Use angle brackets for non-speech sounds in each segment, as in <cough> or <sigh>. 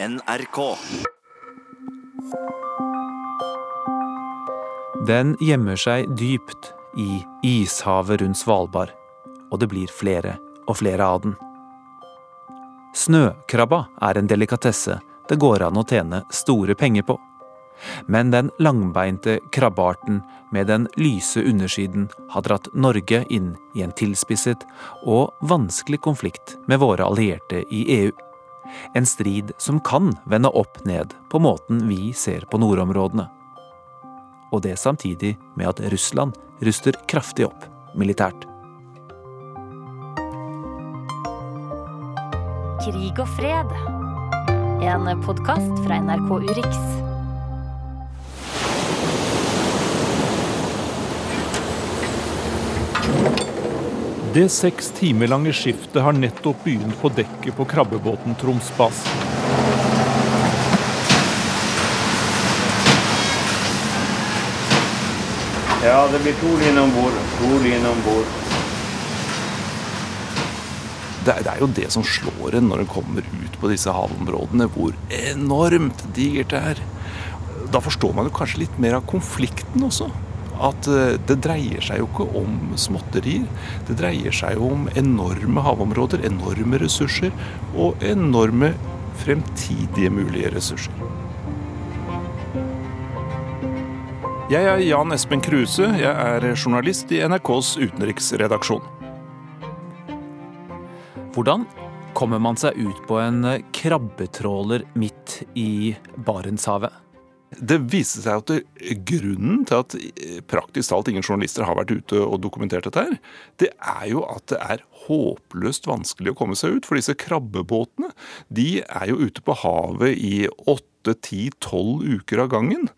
NRK. Den gjemmer seg dypt i ishavet rundt Svalbard, og det blir flere og flere av den. Snøkrabba er en delikatesse det går an å tjene store penger på. Men den langbeinte krabbearten med den lyse undersiden har dratt Norge inn i en tilspisset og vanskelig konflikt med våre allierte i EU. En strid som kan vende opp ned på måten vi ser på nordområdene. Og det samtidig med at Russland ruster kraftig opp militært. Krig og fred. En podkast fra NRK Urix. Det seks timer lange skiftet har nettopp begynt på dekket på krabbebåten Tromsbass. Ja, det blir to linjer om bord. To linjer om bord. Det er, det er jo det som slår en når en kommer ut på disse havområdene, hvor enormt digert det er. Da forstår man jo kanskje litt mer av konflikten også. At eh, det dreier seg jo ikke om småtterier. Det dreier seg jo om enorme havområder, enorme ressurser og enorme fremtidige mulige ressurser. Jeg er Jan Espen Kruse. Jeg er journalist i NRKs utenriksredaksjon. Hvordan kommer man seg ut på en krabbetråler midt i Barentshavet? Det viste seg at grunnen til at praktisk talt ingen journalister har vært ute og dokumentert dette, her, det er jo at det er håpløst vanskelig å komme seg ut. For disse krabbebåtene de er jo ute på havet i åtte, ti, tolv uker av gangen.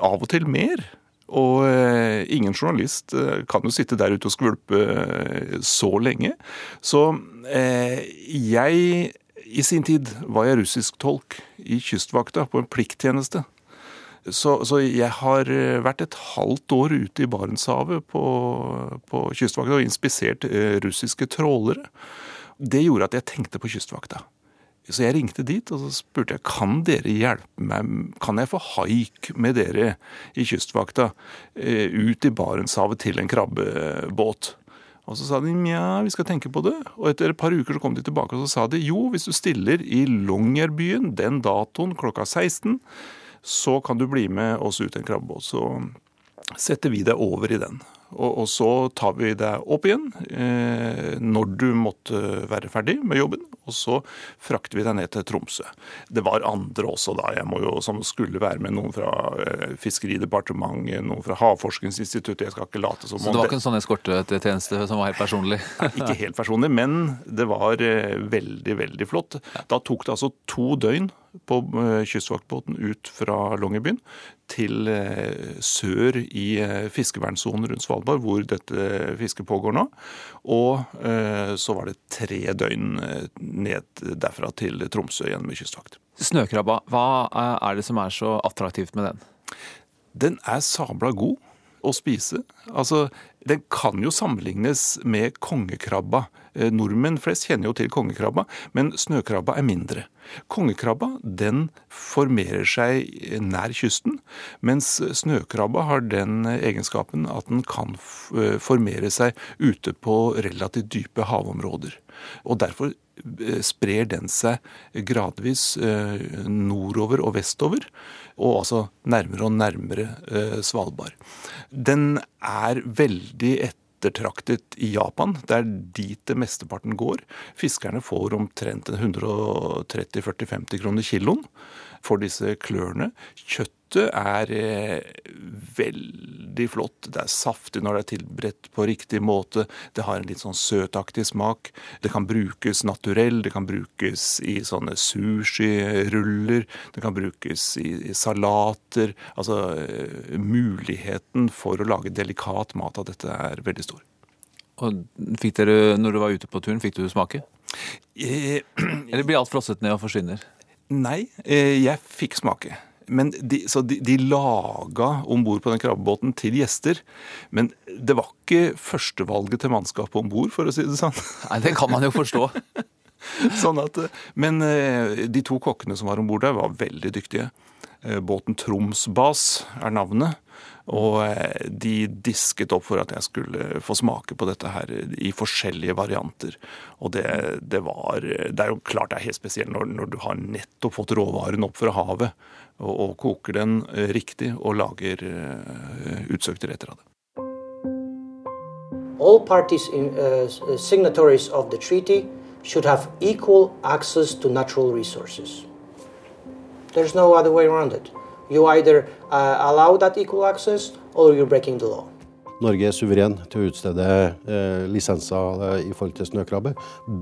Av og til mer. Og eh, ingen journalist eh, kan jo sitte der ute og skvulpe eh, så lenge. Så eh, jeg I sin tid var jeg russisk tolk i Kystvakta på en plikttjeneste. Så, så, jeg har vært et halvt år ute i Barentshavet på, på Kystvakta og inspisert eh, russiske trålere. Det gjorde at jeg tenkte på Kystvakta. Så jeg ringte dit og så spurte jeg, kan dere hjelpe meg, kan jeg få haik med dere i Kystvakta eh, ut i Barentshavet til en krabbebåt? Og så sa de ja, vi skal tenke på det. Og etter et par uker så kom de tilbake og så sa de jo, hvis du stiller i Longyearbyen den datoen klokka 16, så kan du bli med oss ut en krabbebåt. Så setter vi deg over i den. Og, og, så tar vi deg opp igjen eh, når du måtte være ferdig med jobben. Og så frakter vi deg ned til Tromsø. Det var andre også da, jeg må jo, som skulle være med. Noen fra eh, Fiskeridepartementet, noen fra Havforskningsinstituttet. Jeg skal ikke late som Så det var ikke en sånn eskortetjeneste som var helt personlig? Nei, ikke helt personlig, men det var eh, veldig, veldig flott. Da tok det altså to døgn på eh, kystvaktbåten ut fra Longyearbyen til eh, sør i eh, fiskevernsonen rundt Svalbard, hvor dette fisket pågår nå. Og så var det tre døgn ned derfra til Tromsø gjennom kystvakt. Snøkrabba, hva er det som er så attraktivt med den? Den er sabla god å spise. Altså, den kan jo sammenlignes med kongekrabba. Nordmenn flest kjenner jo til kongekrabba, men snøkrabba er mindre. Kongekrabba den formerer seg nær kysten, mens snøkrabba har den egenskapen at den kan formere seg ute på relativt dype havområder. Og Derfor sprer den seg gradvis nordover og vestover, og altså nærmere og nærmere Svalbard. Den er veldig ettertraktet i Japan. Det er dit det mesteparten går. Fiskerne får omtrent 130-40-50 kroner kiloen for disse klørne. Kjøttet er veldig flott. Det er saftig når det er tilberedt på riktig måte. Det har en litt sånn søtaktig smak. Det kan brukes naturell, det kan brukes i sånne sushi-ruller. Det kan brukes i, i salater. Altså muligheten for å lage delikat mat av dette er veldig stor. Og fikk dere, når du var ute på turen, fikk du smake? Eh, <clears throat> Eller blir alt frosset ned og forsvinner? Nei, eh, jeg fikk smake. Men de, så de, de laga om bord på den krabbebåten til gjester. Men det var ikke førstevalget til mannskapet om bord, for å si det sånn. Nei, Det kan man jo forstå. <laughs> sånn at, men eh, de to kokkene som var om bord der, var veldig dyktige. Eh, båten Tromsbas er navnet. Og eh, de disket opp for at jeg skulle få smake på dette her i forskjellige varianter. Og det, det var Det er jo klart det er helt spesielt når, når, du har nettopp fått råvaren opp fra havet, og, og koker den riktig og lager utsøkte retter av det. All parties in, uh, signatories of the treaty should have equal access to natural resources. There's no other way around it. You either uh, allow that equal access, or you're breaking the law. Norge er suveren til å utstede eh, lisenser eh, i forhold til snøkrabbe.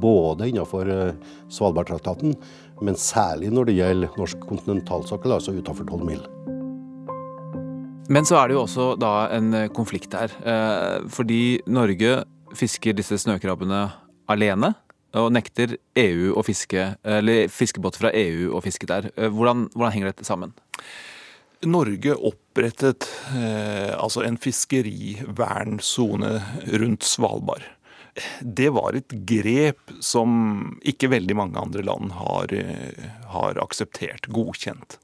Både innenfor eh, Svalbardtraktaten, men særlig når det gjelder norsk kontinentalsokkel, altså utenfor 12 mil. Men så er det jo også da en eh, konflikt her. Eh, fordi Norge fisker disse snøkrabbene alene og nekter EU å fiske, eller fiskebåter fra EU å fiske der. Eh, hvordan, hvordan henger dette sammen? Norge opprettet eh, altså en fiskerivernsone rundt Svalbard. Det var et grep som ikke veldig mange andre land har, eh, har akseptert, godkjent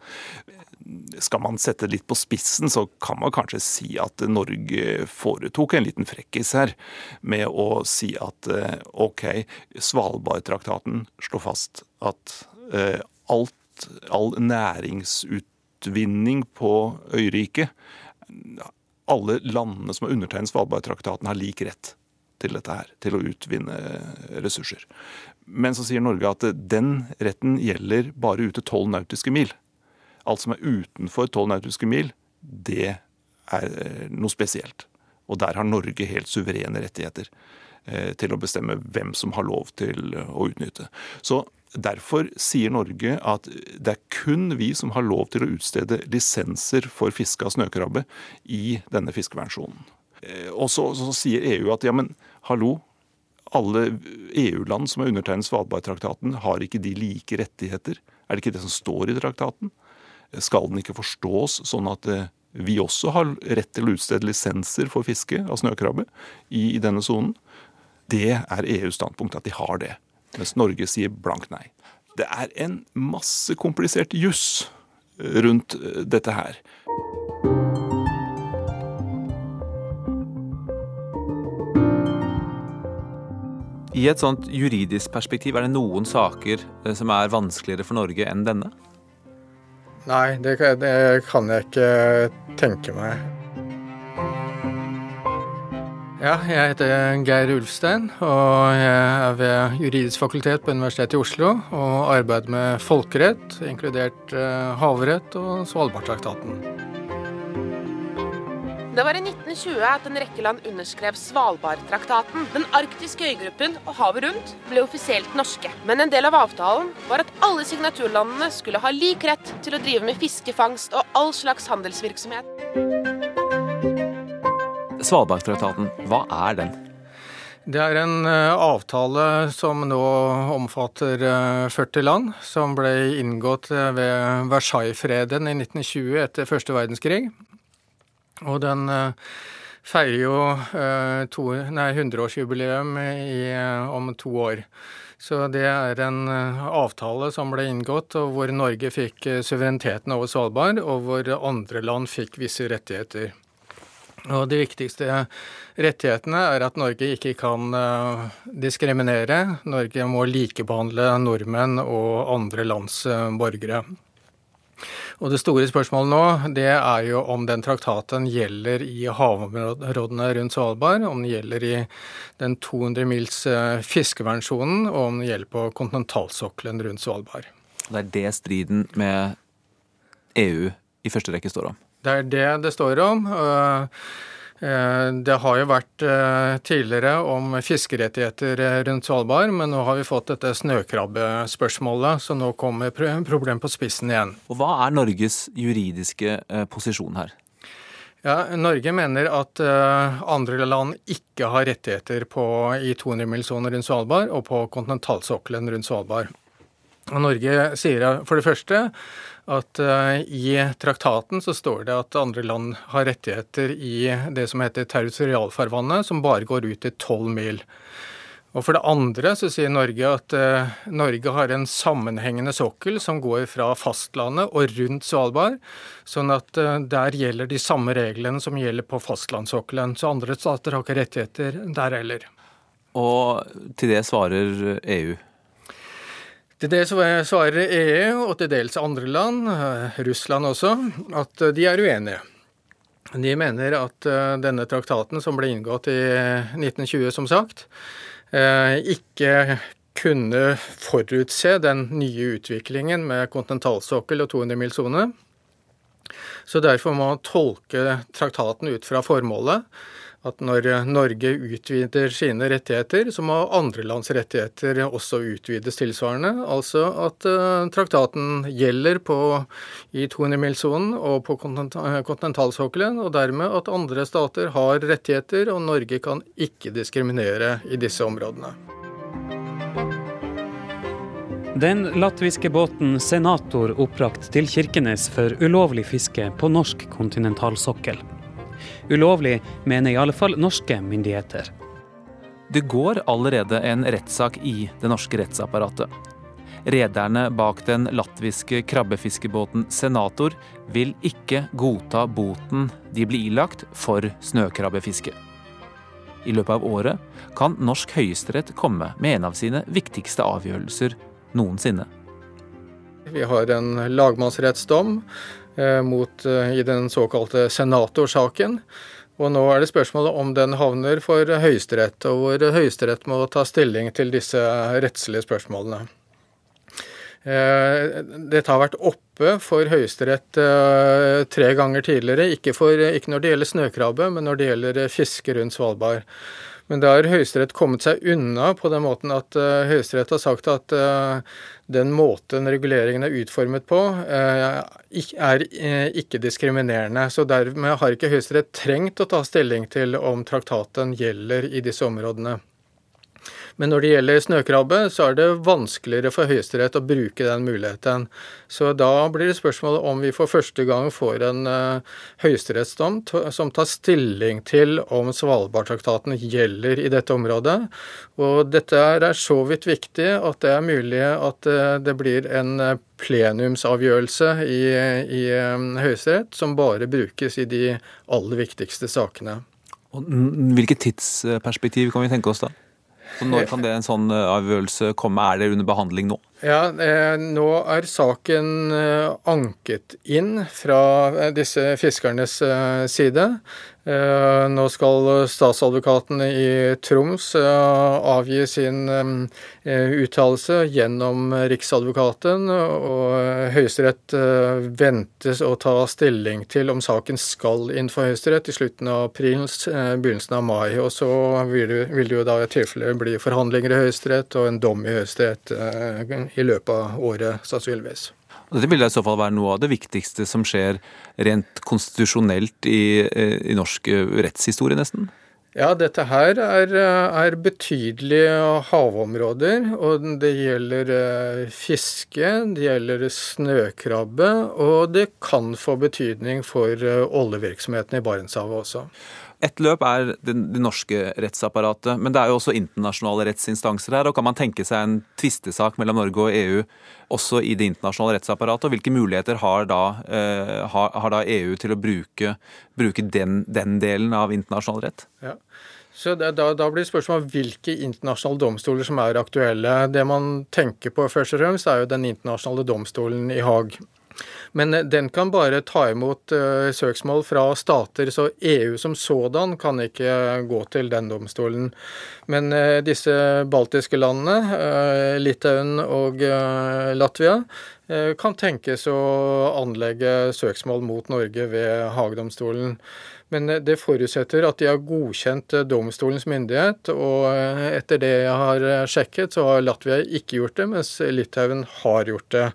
skal man sette det litt på spissen, så kan man kanskje si at Norge foretok en liten frekkis her med å si at eh, OK, Svalbardtraktaten slår fast at eh, alt, all næringsutvinning på øyriket Alle landene som har undertegnet Svalbardtraktaten, har lik rett til dette her, til å utvinne ressurser. Men så sier Norge at den retten gjelder bare ut til tolv nautiske mil. Alt som er utenfor 12 nautiske mil, det er eh, noe spesielt. Og der har Norge helt suverene rettigheter eh, til å bestemme hvem som har lov til å utnytte. Så Derfor sier Norge at det er kun vi som har lov til å utstede lisenser for fiske av snøkrabbe i denne fiskevernsonen. Eh, og så, så, sier EU at ja, men hallo, alle EU-land som har undertegnet Svalbardtraktaten, har ikke de like rettigheter? Er det ikke det som står i traktaten? Skal den ikke forstås sånn at eh, vi også har rett til å utstede lisenser for fiske av snøkrabbe i, i denne sonen? Det er EUs standpunkt, at de har det. Mens Norge sier blankt nei. Det er en masse komplisert juss rundt eh, dette her. I et sånt juridisk perspektiv, er det noen saker eh, som er vanskeligere for Norge enn denne? Nei, det, det kan jeg ikke tenke meg. Ja, jeg heter Geir Ulfstein, og jeg er ved juridisk fakultet på Universitetet i Oslo og arbeider med folkerett, inkludert eh, havrett og Svalbardtraktaten. Det var i 1920 at en rekke land underskrev Svalbardtraktaten. Den arktiske øygruppen og havet rundt ble offisielt norske. Men en del av avtalen var at alle signaturlandene skulle ha lik rett til å drive med fiskefangst og all slags handelsvirksomhet. Svalbardtraktaten, hva er den? Det er en eh, avtale som nå omfatter 40 eh, land, som ble inngått eh, ved Versailles-freden i 1920 etter første verdenskrig. Og den feirer jo eh, to, nei, 100-årsjubileum eh, om to år. Så det er en avtale som ble inngått, og hvor Norge fikk suvereniteten over Svalbard, og hvor andre land fikk visse rettigheter. Og De viktigste rettighetene er at Norge ikke kan diskriminere. Norge må likebehandle nordmenn og andre lands borgere. Og Det store spørsmålet nå det er jo om den traktaten gjelder i havområdene rundt Svalbard, om den gjelder i den 200 mils eh, fiskevernsonen, og om den gjelder på kontinentalsokkelen rundt Svalbard. Det er det striden med EU i første rekke står om? Det er det det står om. Uh, Eh, det har jo vært eh, tidligere om fiskerettigheter eh, rundt Svalbard, men nå har vi fått dette snøkrabbespørsmålet, så nå kommer problemet på spissen igjen. Og Hva er Norges juridiske posisjon her? Ja, Norge mener at andre land ikke har rettigheter på, i 200-milssonen rundt Svalbard og på kontinentalsokkelen rundt Svalbard. Norge sier for det første at uh, i traktaten så står det at andre land har rettigheter i det som heter territorialfarvannet, som bare går ut til tolv mil. Og For det andre så sier Norge at uh, Norge har en sammenhengende sokkel som går fra fastlandet og rundt Svalbard. Sånn at uh, der gjelder de samme reglene som gjelder på fastlandssokkelen. Så andre stater har ikke rettigheter der heller. Og til det svarer EU? Til det svarer EU, og til dels andre land, uh, Russland også, at de er uenige. De mener at denne traktaten, som ble inngått i 1920, som sagt, Eh, ikke kunne forutse den nye utviklingen med kontinentalsokkel og 200 mil sone. Så derfor må man tolke traktaten ut fra formålet. At når Norge utvider sine rettigheter, så må andre lands rettigheter også utvides tilsvarende. Altså at uh, traktaten gjelder på, i 200-milssonen og på kontinentalsokkelen, og dermed at andre stater har rettigheter, og Norge kan ikke diskriminere i disse områdene. Den latviske båten 'Senator' oppbrakt til Kirkenes for ulovlig fiske på norsk kontinentalsokkel. Ulovlig, mener i alle fall norske myndigheter. Det går allerede en rettssak i det norske rettsapparatet. Rederne bak den latviske krabbefiskebåten Senator vil ikke godta boten de blir ilagt for snøkrabbefiske. I løpet av året kan norsk høyesterett komme med en av sine viktigste avgjørelser noensinne. Vi har en lagmannsrettsdom mot, eh, i den såkalte senatorsaken. Og nå er det spørsmålet om den havner for Høyesterett, og hvor Høyesterett må ta stilling til disse rettslige spørsmålene. Eh, dette har vært oppe for Høyesterett tre ganger tidligere, ikke, for, ikke når det gjelder snøkrabbe, men når det gjelder fiske rundt Svalbard. Men da har Høyesterett kommet seg unna på den måten at uh, Høyesterett har sagt at uh, den måten reguleringen er utformet på, uh, er ikke diskriminerende. Så dermed har ikke Høyesterett trengt å ta stilling til om traktaten gjelder i disse områdene. Men når det gjelder snøkrabbe, så er det vanskeligere for Høyesterett å bruke den muligheten. Så da blir det spørsmålet om vi for første gang får en uh, høyesterettsdom som tar stilling til om Svalbardtraktaten gjelder i dette området. Og dette er så vidt viktig at det er mulig at uh, det blir en uh, plenumsavgjørelse i, i Høyesterett som bare brukes i de aller viktigste sakene. Og hvilket tidsperspektiv kan vi tenke oss da? Så når kan det en sånn eh, avgjørelse komme? Er det under behandling nå? Ja, eh, Nå er saken eh, anket inn fra disse fiskernes side. Eh, nå skal statsadvokaten i Troms eh, avgi sin eh, uttalelse gjennom Riksadvokaten, og Høyesterett ventes å ta stilling til om saken skal inn for Høyesterett i slutten av april, begynnelsen av mai. Og så vil det jo da i tilfelle bli forhandlinger i Høyesterett og en dom i Høyesterett i løpet av året, sannsynligvis. Dette vil i så fall være noe av det viktigste som skjer rent konstitusjonelt i, eh, i norsk eh, rettshistorie, nesten? Ja, dette her er, er, betydelige havområder. Og det gjelder eh, fiske, det gjelder snøkrabbe, og det kan få betydning for oljevirksomheten i Barentshavet også. Ett løp er det, det, norske rettsapparatet, men det er jo også internasjonale rettsinstanser her. og Kan man tenke seg en tvistesak mellom Norge og EU også i det internasjonale rettsapparatet? og Hvilke muligheter har da, eh, har, har da EU til å bruke, bruke den, den, delen av internasjonal rett? Ja. Så da, da, blir spørsmålet hvilke internasjonale domstoler som er aktuelle. Det man tenker på først og fremst, er jo den internasjonale domstolen i Haag. Men eh, den kan bare ta imot uh, søksmål fra stater, så EU som sådan kan ikke gå til den domstolen. Men disse baltiske landene, Litauen og Latvia, kan tenkes å anlegge søksmål mot Norge ved Hagedomstolen. Men eh, det forutsetter at de har godkjent eh, domstolens myndighet. Og eh, etter det jeg har sjekket, så har Latvia ikke gjort det, mens Litauen har gjort det.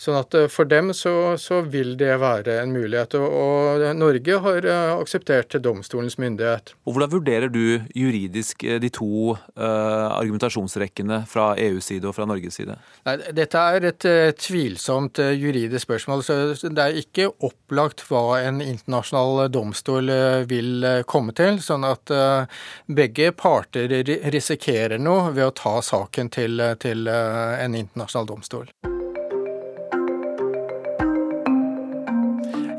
Sånn at for dem så, så vil det være en mulighet. Og, Norge har akseptert domstolens myndighet. Og Hvordan vurderer du juridisk de to uh, argumentasjonsrekkene fra EUs side og fra Norges side? Nei, dette er et uh, tvilsomt tvilsomt juridisk spørsmål. Så det er ikke opplagt hva en internasjonal domstol vil komme til. Sånn at begge parter risikerer noe ved å ta saken til, til en internasjonal domstol.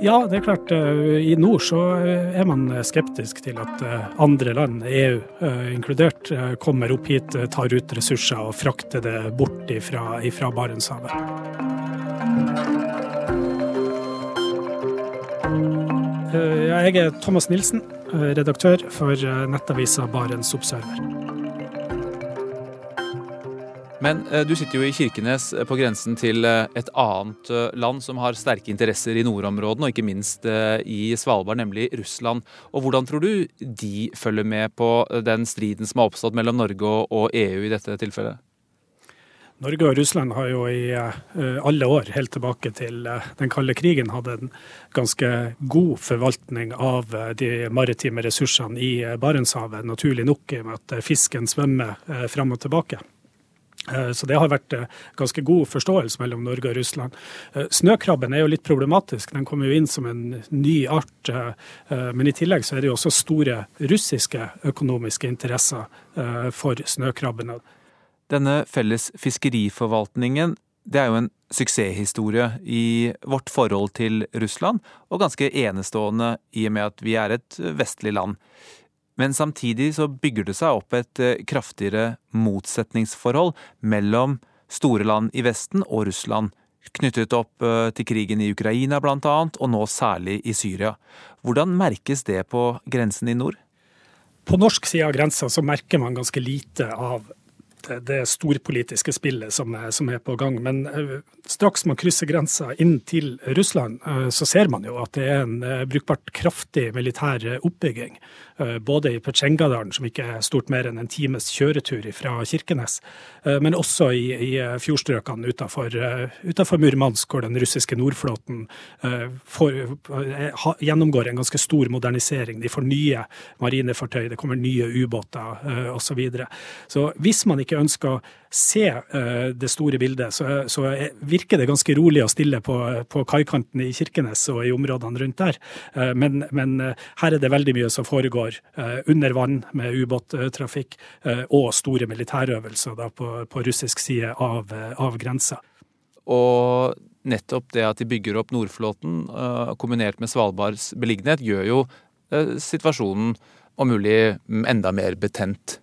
Ja, det er klart. Eh, I nord så eh, er man skeptisk til at eh, andre land, EU inkludert, kommer opp hit, tar ut ressurser og frakter det bort ifra, ifra Barentshavet. Jeg er Thomas Nilsen, redaktør for nettavisa Barents Observer. Men eh, du sitter jo i Kirkenes eh, på grensen til eh, et annet land som har sterke interesser i nordområdene, og ikke minst i Svalbard, nemlig Russland. Og Hvordan tror du de følger med på den striden som har oppstått mellom Norge og EU i dette tilfellet? Norge og Russland har jo i alle år, helt tilbake til den kalde krigen, hatt en ganske god forvaltning av de maritime ressursene i Barentshavet, naturlig nok i og med at fisken svømmer fram og tilbake. Eh, så det har vært eh, ganske god forståelse mellom Norge og Russland. Eh, snøkrabben er jo litt problematisk. Den kommer jo inn som en ny art. Men i tillegg så er det jo også store russiske økonomiske interesser for snøkrabben. Denne felles fiskeriforvaltningen det er jo en suksesshistorie i vårt forhold til Russland, og ganske enestående i og med at vi er et vestlig land. Men samtidig så bygger det seg opp et eh, kraftigere motsetningsforhold mellom store land i Vesten og Russland, knyttet opp eh, til krigen i Ukraina bl.a., og nå særlig i Syria. Hvordan merkes det på grensen i nord? På norsk side av grensa så merker man ganske lite av det storpolitiske spillet som som er, på gang. Men uh, straks man krysser grensa inn til Russland, uh, så ser man jo at det er en uh, brukbart kraftig militær oppbygging. Eh, både i Petsjengadalen, som ikke er stort mer enn en times kjøretur fra Kirkenes, eh, men også i, i eh, fjordstrøkene utenfor, utenfor, Murmansk, hvor den russiske nordflåten får, gjennomgår en ganske stor modernisering. De får nye marinefartøy, det kommer nye ubåter osv. Så, videre. så hvis man ikke ønsker å se det store bildet, så, så virker det ganske rolig og stille på, på kaikanten i Kirkenes og i områdene rundt der. Men, men her er det veldig mye som foregår eh, under vann med ubåttrafikk eh, og store militærøvelser på, på, russisk side av, eh, av grensa. Og nettopp det at de bygger opp Nordflåten kombinert med Svalbards beliggenhet, gjør jo situasjonen om mulig enda mer betent.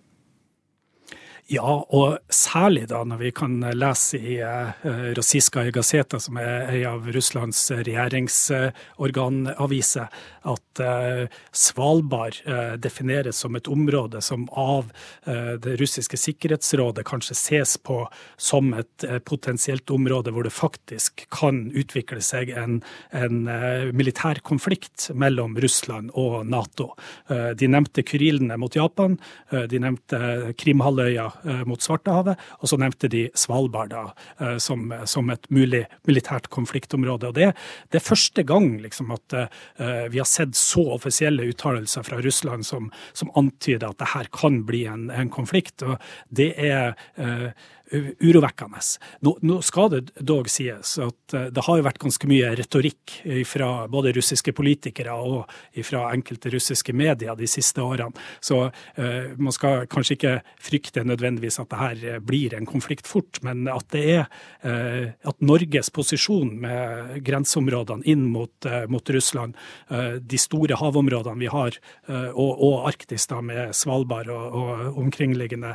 Ja, og særlig da når vi kan lese i uh, Rossiskaja Gazeta, som er en av Russlands regjeringsorganaviser, at uh, Svalbard defineres som et område som av det russiske sikkerhetsrådet kanskje ses på som et potensielt område hvor det faktisk kan utvikle seg en, en militær konflikt mellom Russland og Nato. De nevnte Kyrilene mot Japan, de nevnte Krimhalvøya Eh, mot Svartehavet. Og så nevnte de Svalbard da, eh, som, som, et mulig militært konfliktområde. Og det, det er første gang liksom, at uh, vi har sett så offisielle uttalelser fra Russland som, som antyder at det her kan bli en, en konflikt. Og det er uh, urovekkende. Nå, nå, skal det dog sies at eh, det har jo vært ganske mye retorikk fra både russiske politikere og fra enkelte russiske medier de siste årene. Så uh, man skal kanskje ikke frykte nødvendigvis at det her eh, blir en konflikt fort, men at det er uh, at Norges posisjon med grenseområdene inn mot, uh, mot Russland, de store havområdene vi har, og, og, Arktis da med Svalbard og, og omkringliggende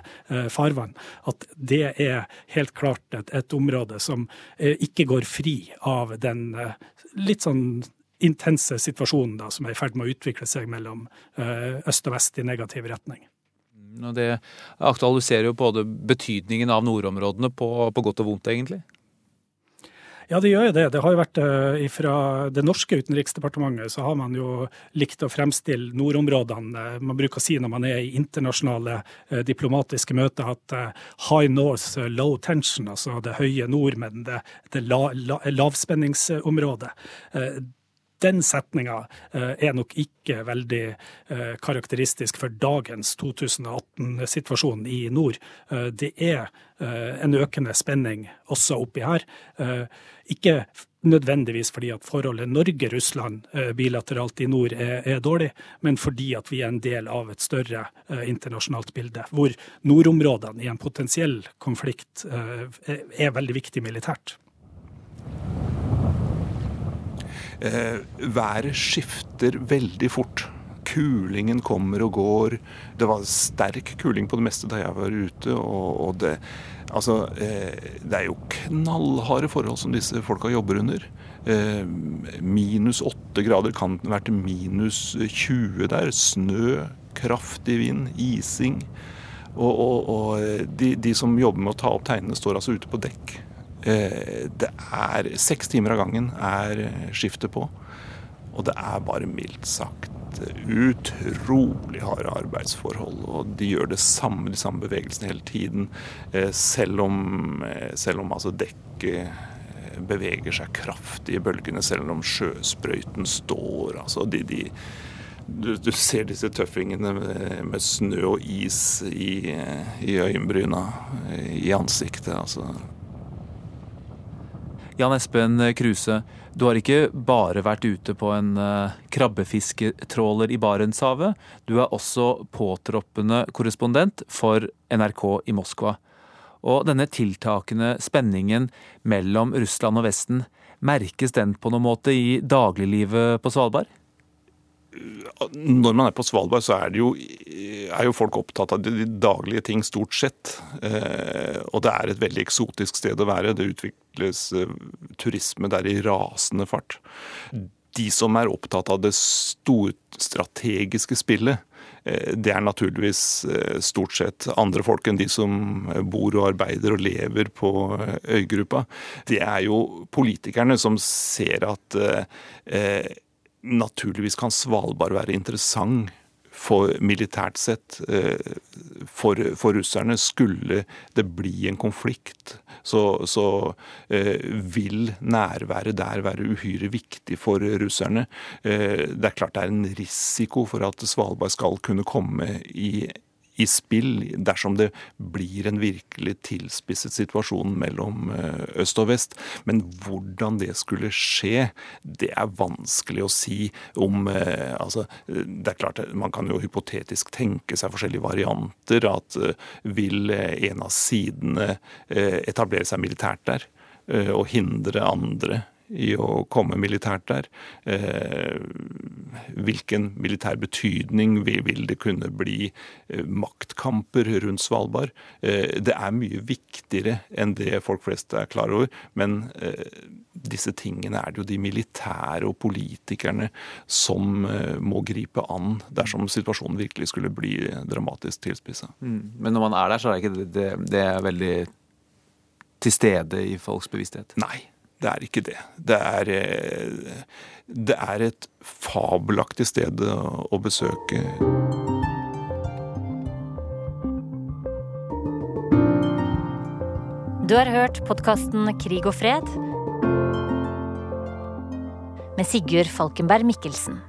farvann, at det er er helt klart et, et område som eh, ikke går fri av den eh, litt sånn intense situasjonen da, som er i ferd med å utvikle seg mellom eh, øst og vest i negativ retning. Og det aktualiserer jo både betydningen av nordområdene på, på godt og vondt, egentlig? Ja, det gjør jo det. Det har jo vært uh, Fra det norske utenriksdepartementet så har man jo likt å fremstille nordområdene Man bruker å si når man er i internasjonale uh, diplomatiske møter at high north, low tension, altså det høye nord, men det, det la, la, lavspenningsområdet den setninga er nok ikke veldig karakteristisk for dagens 2018-situasjon i nord. Det er en økende spenning også oppi her. Ikke nødvendigvis fordi at forholdet Norge-Russland eh, bilateralt i nord er, er, dårlig, men fordi at vi er en del av et større internasjonalt bilde, hvor nordområdene i en potensiell konflikt er veldig viktig militært. Eh, været skifter veldig fort. Kulingen kommer og går. Det var sterk kuling på det meste da jeg var ute. og, og det Altså, eh, det er jo knallharde forhold som disse folka jobber under. Eh, minus åtte grader kan være til minus 20 der. Snø, kraftig vind, ising. Og, og, og de, de, som jobber med å ta opp tegnene, står altså ute på dekk. Eh, det er Seks timer av gangen er skiftet på. Og det er bare mildt sagt utrolig harde arbeidsforhold. Og de gjør det samme, de samme bevegelsene hele tiden. Eh, selv om, eh, selv om altså dekket beveger seg kraftig i bølgene, selv om sjøsprøyten står. altså de, de du, du, ser disse tøffingene med, med snø og is i, i øyenbryna, i ansiktet. altså. Jan Espen Kruse, du har ikke bare vært ute på en uh, krabbefisketråler i Barentshavet. Du er også påtroppende korrespondent for NRK i Moskva. Og denne tiltakende spenningen mellom Russland og Vesten, merkes den på noen måte i dagliglivet på Svalbard? Når man er på Svalbard, så er, jo, er jo, folk opptatt av de daglige ting, stort sett. Eh, og det er et veldig eksotisk sted å være. Det utvikles eh, turisme der i rasende fart. De som er opptatt av det storstrategiske spillet, eh, det er naturligvis stort sett andre folk enn de som bor og arbeider og lever på øygruppa. Det er jo politikerne som ser at naturligvis kan Svalbard være interessant for militært sett. Eh, for, for russerne skulle det bli en konflikt, så, så eh, vil nærværet der være uhyre viktig for russerne. Eh, det er klart det er en risiko for at Svalbard skal kunne komme i i spill dersom det blir en virkelig tilspisset situasjon mellom eh, øst og vest. Men hvordan det skulle skje, det er vanskelig å si om eh, altså, Det er klart, man kan jo hypotetisk tenke seg forskjellige varianter. At eh, vil en av sidene etablere seg militært der og hindre andre i å komme militært der. Eh, hvilken militær betydning vil det kunne bli eh, maktkamper rundt Svalbard? Eh, det er mye viktigere enn det folk flest er klar over. Men disse tingene er det jo de militære og politikerne som må gripe an dersom situasjonen virkelig skulle bli dramatisk tilspissa. Mm. Men når man er der, så er det ikke det, det er veldig til stede i folks bevissthet? Nei. Det er ikke det. Det er, eh, det er et fabelaktig sted å besøke. Du har hørt podkasten Krig og fred med Sigurd Falkenberg Mikkelsen.